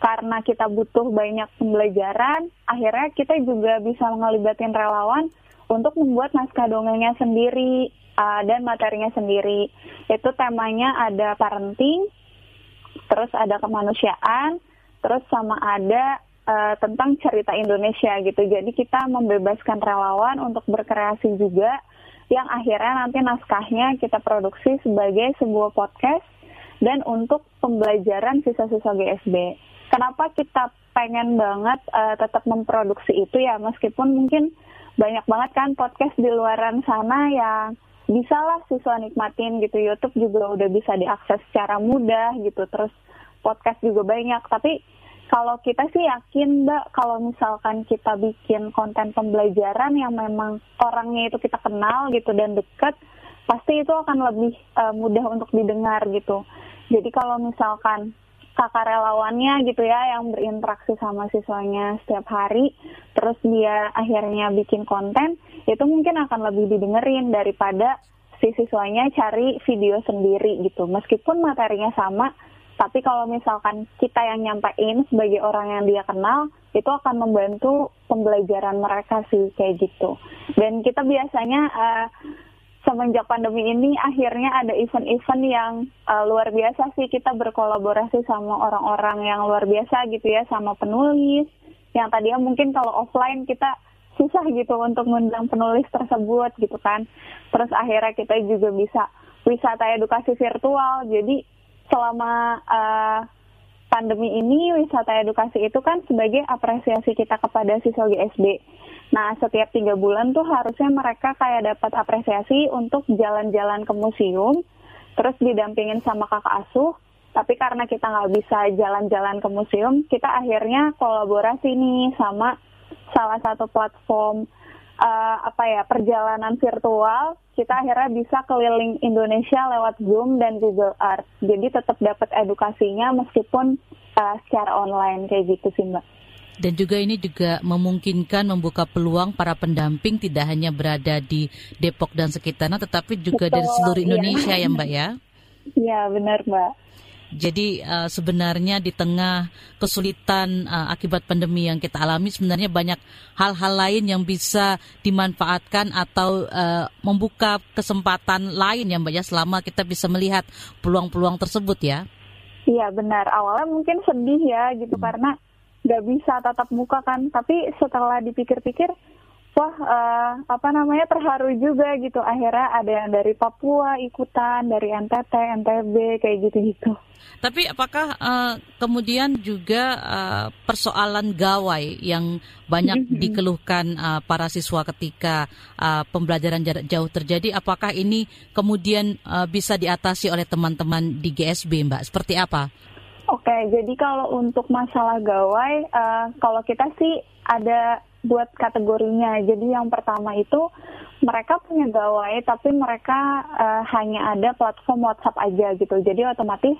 karena kita butuh banyak pembelajaran akhirnya kita juga bisa ngelibatin relawan untuk membuat naskah dongengnya sendiri uh, dan materinya sendiri. Itu temanya ada parenting terus ada kemanusiaan terus sama ada uh, tentang cerita Indonesia gitu. Jadi kita membebaskan relawan untuk berkreasi juga yang akhirnya nanti naskahnya kita produksi sebagai sebuah podcast dan untuk pembelajaran siswa-siswa GSB. Kenapa kita pengen banget uh, tetap memproduksi itu ya meskipun mungkin banyak banget kan podcast di luaran sana yang bisa lah siswa nikmatin gitu YouTube juga udah bisa diakses secara mudah gitu terus podcast juga banyak tapi kalau kita sih yakin mbak kalau misalkan kita bikin konten pembelajaran yang memang orangnya itu kita kenal gitu dan deket pasti itu akan lebih uh, mudah untuk didengar gitu. Jadi kalau misalkan kakak relawannya gitu ya yang berinteraksi sama siswanya setiap hari terus dia akhirnya bikin konten itu mungkin akan lebih didengerin daripada si siswanya cari video sendiri gitu. Meskipun materinya sama tapi kalau misalkan kita yang nyampein sebagai orang yang dia kenal itu akan membantu pembelajaran mereka sih kayak gitu. Dan kita biasanya uh, semenjak pandemi ini akhirnya ada event-event yang uh, luar biasa sih. Kita berkolaborasi sama orang-orang yang luar biasa gitu ya sama penulis. Yang tadinya mungkin kalau offline kita susah gitu untuk mengundang penulis tersebut gitu kan. Terus akhirnya kita juga bisa wisata edukasi virtual. Jadi selama uh, pandemi ini wisata edukasi itu kan sebagai apresiasi kita kepada siswa GSB. Nah, setiap tiga bulan tuh harusnya mereka kayak dapat apresiasi untuk jalan-jalan ke museum, terus didampingin sama kakak asuh. Tapi karena kita nggak bisa jalan-jalan ke museum, kita akhirnya kolaborasi nih sama salah satu platform uh, apa ya perjalanan virtual kita akhirnya bisa keliling Indonesia lewat Zoom dan Google Earth. Jadi tetap dapat edukasinya meskipun uh, secara online kayak gitu sih Mbak. Dan juga ini juga memungkinkan membuka peluang para pendamping tidak hanya berada di Depok dan sekitarnya, tetapi juga Betul, dari seluruh iya. Indonesia iya. ya Mbak ya? Iya benar Mbak. Jadi uh, sebenarnya di tengah kesulitan uh, akibat pandemi yang kita alami sebenarnya banyak hal-hal lain yang bisa dimanfaatkan atau uh, membuka kesempatan lain ya Mbak ya selama kita bisa melihat peluang-peluang tersebut ya. Iya benar. Awalnya mungkin sedih ya gitu hmm. karena nggak bisa tatap muka kan. Tapi setelah dipikir-pikir wah uh, apa namanya terharu juga gitu. Akhirnya ada yang dari Papua ikutan dari NTT NTB kayak gitu-gitu. Tapi apakah uh, kemudian juga uh, persoalan gawai yang banyak mm-hmm. dikeluhkan uh, para siswa ketika uh, pembelajaran jarak jauh terjadi? Apakah ini kemudian uh, bisa diatasi oleh teman-teman di GSB Mbak? Seperti apa? Oke, jadi kalau untuk masalah gawai, uh, kalau kita sih ada buat kategorinya. Jadi yang pertama itu mereka punya gawai tapi mereka uh, hanya ada platform WhatsApp aja gitu. Jadi otomatis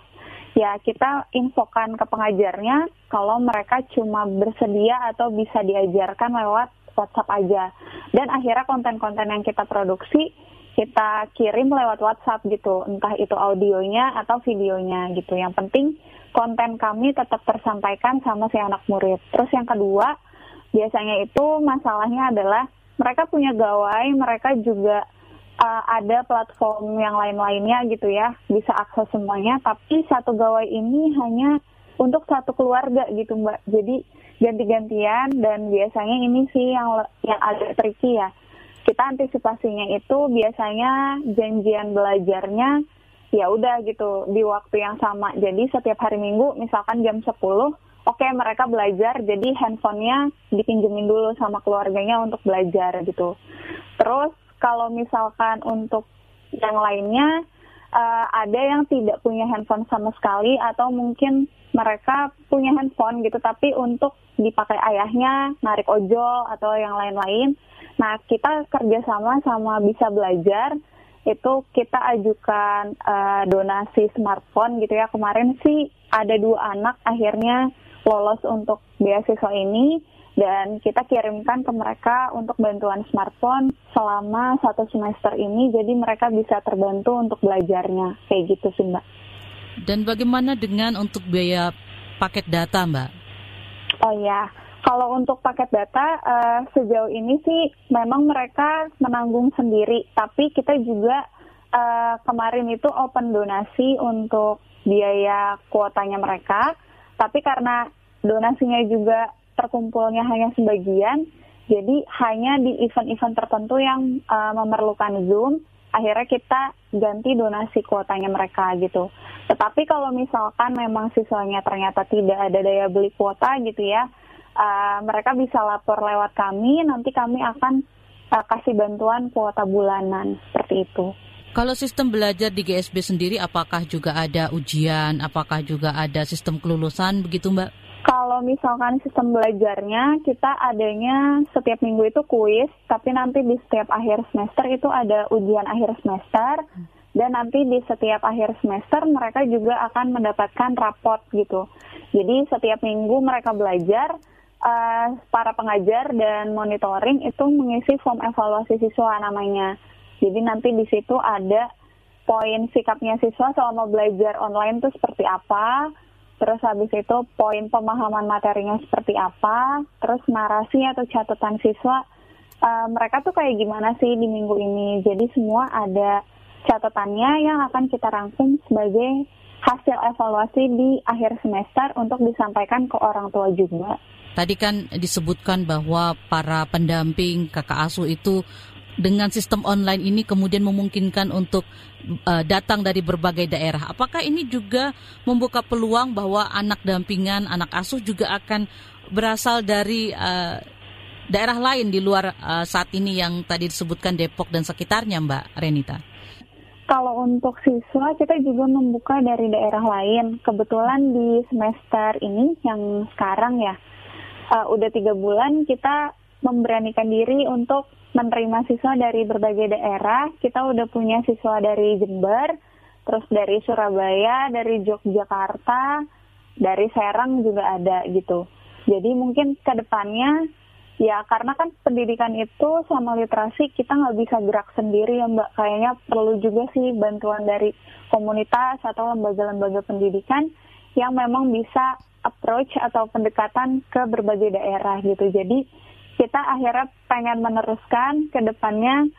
ya kita infokan ke pengajarnya kalau mereka cuma bersedia atau bisa diajarkan lewat WhatsApp aja. Dan akhirnya konten-konten yang kita produksi kita kirim lewat WhatsApp gitu, entah itu audionya atau videonya gitu. Yang penting konten kami tetap tersampaikan sama si anak murid. Terus yang kedua, biasanya itu masalahnya adalah mereka punya gawai, mereka juga uh, ada platform yang lain-lainnya gitu ya, bisa akses semuanya, tapi satu gawai ini hanya untuk satu keluarga gitu Mbak. Jadi ganti-gantian dan biasanya ini sih yang yang agak tricky ya. Kita antisipasinya itu biasanya janjian belajarnya ya udah gitu di waktu yang sama. Jadi setiap hari Minggu misalkan jam 10 oke okay, mereka belajar jadi handphonenya dipinjemin dulu sama keluarganya untuk belajar gitu. Terus kalau misalkan untuk yang lainnya uh, ada yang tidak punya handphone sama sekali atau mungkin mereka punya handphone gitu tapi untuk dipakai ayahnya narik ojol atau yang lain-lain. Nah kita kerjasama sama bisa belajar itu kita ajukan uh, donasi smartphone gitu ya kemarin sih ada dua anak akhirnya lolos untuk beasiswa ini dan kita kirimkan ke mereka untuk bantuan smartphone selama satu semester ini jadi mereka bisa terbantu untuk belajarnya kayak gitu sih mbak. Dan bagaimana dengan untuk biaya paket data mbak? Oh ya, kalau untuk paket data uh, sejauh ini sih memang mereka menanggung sendiri, tapi kita juga uh, kemarin itu open donasi untuk biaya kuotanya mereka tapi karena donasinya juga terkumpulnya hanya sebagian, jadi hanya di event-event tertentu yang uh, memerlukan Zoom, akhirnya kita ganti donasi kuotanya mereka gitu. Tetapi kalau misalkan memang siswanya ternyata tidak ada daya beli kuota gitu ya, uh, mereka bisa lapor lewat kami, nanti kami akan uh, kasih bantuan kuota bulanan seperti itu. Kalau sistem belajar di GSB sendiri, apakah juga ada ujian, apakah juga ada sistem kelulusan begitu Mbak? Kalau misalkan sistem belajarnya, kita adanya setiap minggu itu kuis, tapi nanti di setiap akhir semester itu ada ujian akhir semester, dan nanti di setiap akhir semester mereka juga akan mendapatkan raport gitu. Jadi setiap minggu mereka belajar, uh, para pengajar dan monitoring itu mengisi form evaluasi siswa namanya. Jadi nanti di situ ada poin sikapnya siswa selama belajar online itu seperti apa, terus habis itu poin pemahaman materinya seperti apa, terus narasi atau catatan siswa uh, mereka tuh kayak gimana sih di minggu ini. Jadi semua ada catatannya yang akan kita rangkum sebagai hasil evaluasi di akhir semester untuk disampaikan ke orang tua juga. Tadi kan disebutkan bahwa para pendamping kakak asuh itu dengan sistem online ini kemudian memungkinkan untuk uh, datang dari berbagai daerah. Apakah ini juga membuka peluang bahwa anak dampingan, anak asuh juga akan berasal dari uh, daerah lain di luar uh, saat ini yang tadi disebutkan Depok dan sekitarnya, Mbak Renita? Kalau untuk siswa kita juga membuka dari daerah lain. Kebetulan di semester ini yang sekarang ya uh, udah tiga bulan kita memberanikan diri untuk menerima siswa dari berbagai daerah. Kita udah punya siswa dari Jember, terus dari Surabaya, dari Yogyakarta, dari Serang juga ada gitu. Jadi mungkin ke depannya ya karena kan pendidikan itu sama literasi kita nggak bisa gerak sendiri ya mbak. Kayaknya perlu juga sih bantuan dari komunitas atau lembaga-lembaga pendidikan yang memang bisa approach atau pendekatan ke berbagai daerah gitu. Jadi kita akhirnya pengen meneruskan ke depannya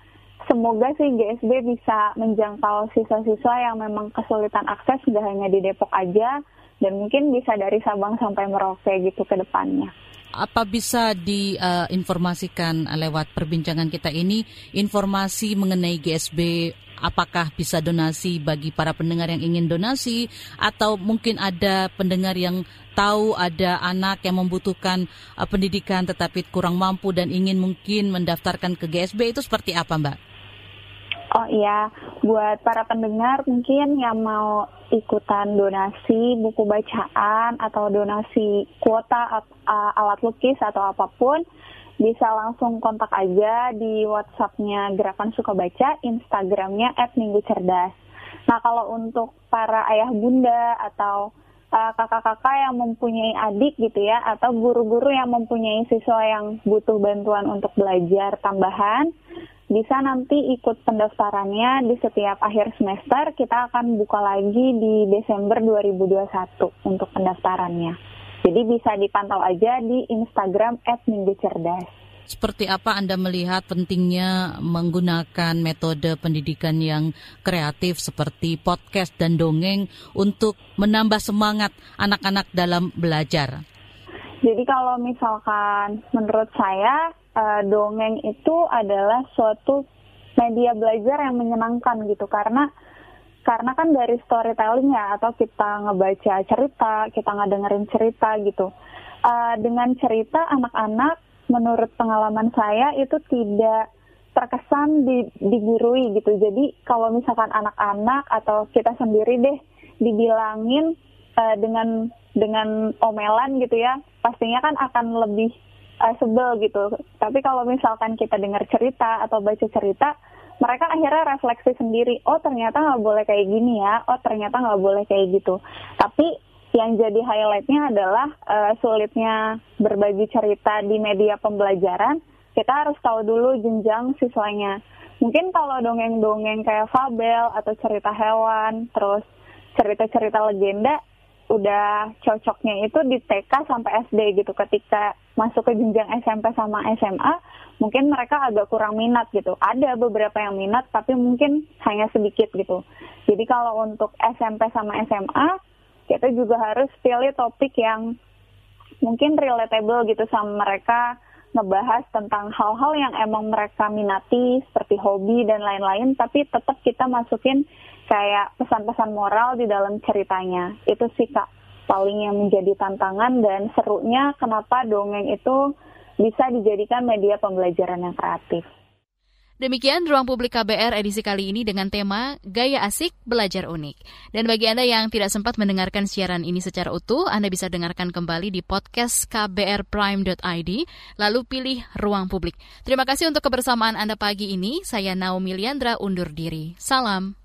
semoga sih GSB bisa menjangkau siswa-siswa yang memang kesulitan akses nggak hanya di Depok aja dan mungkin bisa dari Sabang sampai Merauke gitu ke depannya. Apa bisa diinformasikan uh, lewat perbincangan kita ini? Informasi mengenai GSB apakah bisa donasi bagi para pendengar yang ingin donasi? Atau mungkin ada pendengar yang tahu ada anak yang membutuhkan uh, pendidikan tetapi kurang mampu dan ingin mungkin mendaftarkan ke GSB itu seperti apa Mbak? Oh iya, buat para pendengar mungkin yang mau ikutan donasi buku bacaan atau donasi kuota alat lukis atau apa pun, bisa langsung kontak aja di WhatsApp-nya Gerakan Suka Baca, Instagramnya @minggu cerdas. Nah kalau untuk para ayah bunda atau uh, kakak-kakak yang mempunyai adik gitu ya, atau guru-guru yang mempunyai siswa yang butuh bantuan untuk belajar tambahan, bisa nanti ikut pendaftarannya di setiap akhir semester. Kita akan buka lagi di Desember 2021 untuk pendaftarannya. Jadi bisa dipantau aja di Instagram @minggucerdas. Seperti apa Anda melihat pentingnya menggunakan metode pendidikan yang kreatif seperti podcast dan dongeng untuk menambah semangat anak-anak dalam belajar? Jadi kalau misalkan menurut saya uh, dongeng itu adalah suatu media belajar yang menyenangkan gitu. Karena karena kan dari storytelling ya atau kita ngebaca cerita kita ngedengerin cerita gitu. Uh, dengan cerita anak-anak menurut pengalaman saya itu tidak terkesan di, digurui gitu. Jadi kalau misalkan anak-anak atau kita sendiri deh dibilangin uh, dengan dengan omelan gitu ya pastinya kan akan lebih uh, sebel gitu. Tapi kalau misalkan kita dengar cerita atau baca cerita mereka akhirnya refleksi sendiri oh ternyata nggak boleh kayak gini ya. Oh ternyata nggak boleh kayak gitu. Tapi yang jadi highlightnya adalah uh, sulitnya berbagi cerita di media pembelajaran kita harus tahu dulu jenjang siswanya. Mungkin kalau dongeng-dongeng kayak fabel atau cerita hewan terus cerita-cerita legenda udah cocoknya itu di TK sampai SD gitu. Ketika masuk ke jenjang SMP sama SMA mungkin mereka agak kurang minat gitu. Ada beberapa yang minat tapi mungkin hanya sedikit gitu. Jadi kalau untuk SMP sama SMA kita juga harus pilih topik yang mungkin relatable gitu sama mereka ngebahas tentang hal-hal yang emang mereka minati seperti hobi dan lain-lain tapi tetap kita masukin kayak pesan-pesan moral di dalam ceritanya itu sih kak paling yang menjadi tantangan dan serunya kenapa dongeng itu bisa dijadikan media pembelajaran yang kreatif. Demikian Ruang Publik KBR edisi kali ini dengan tema Gaya Asik Belajar Unik. Dan bagi Anda yang tidak sempat mendengarkan siaran ini secara utuh, Anda bisa dengarkan kembali di podcast kbrprime.id, lalu pilih Ruang Publik. Terima kasih untuk kebersamaan Anda pagi ini. Saya Naomi Liandra undur diri. Salam.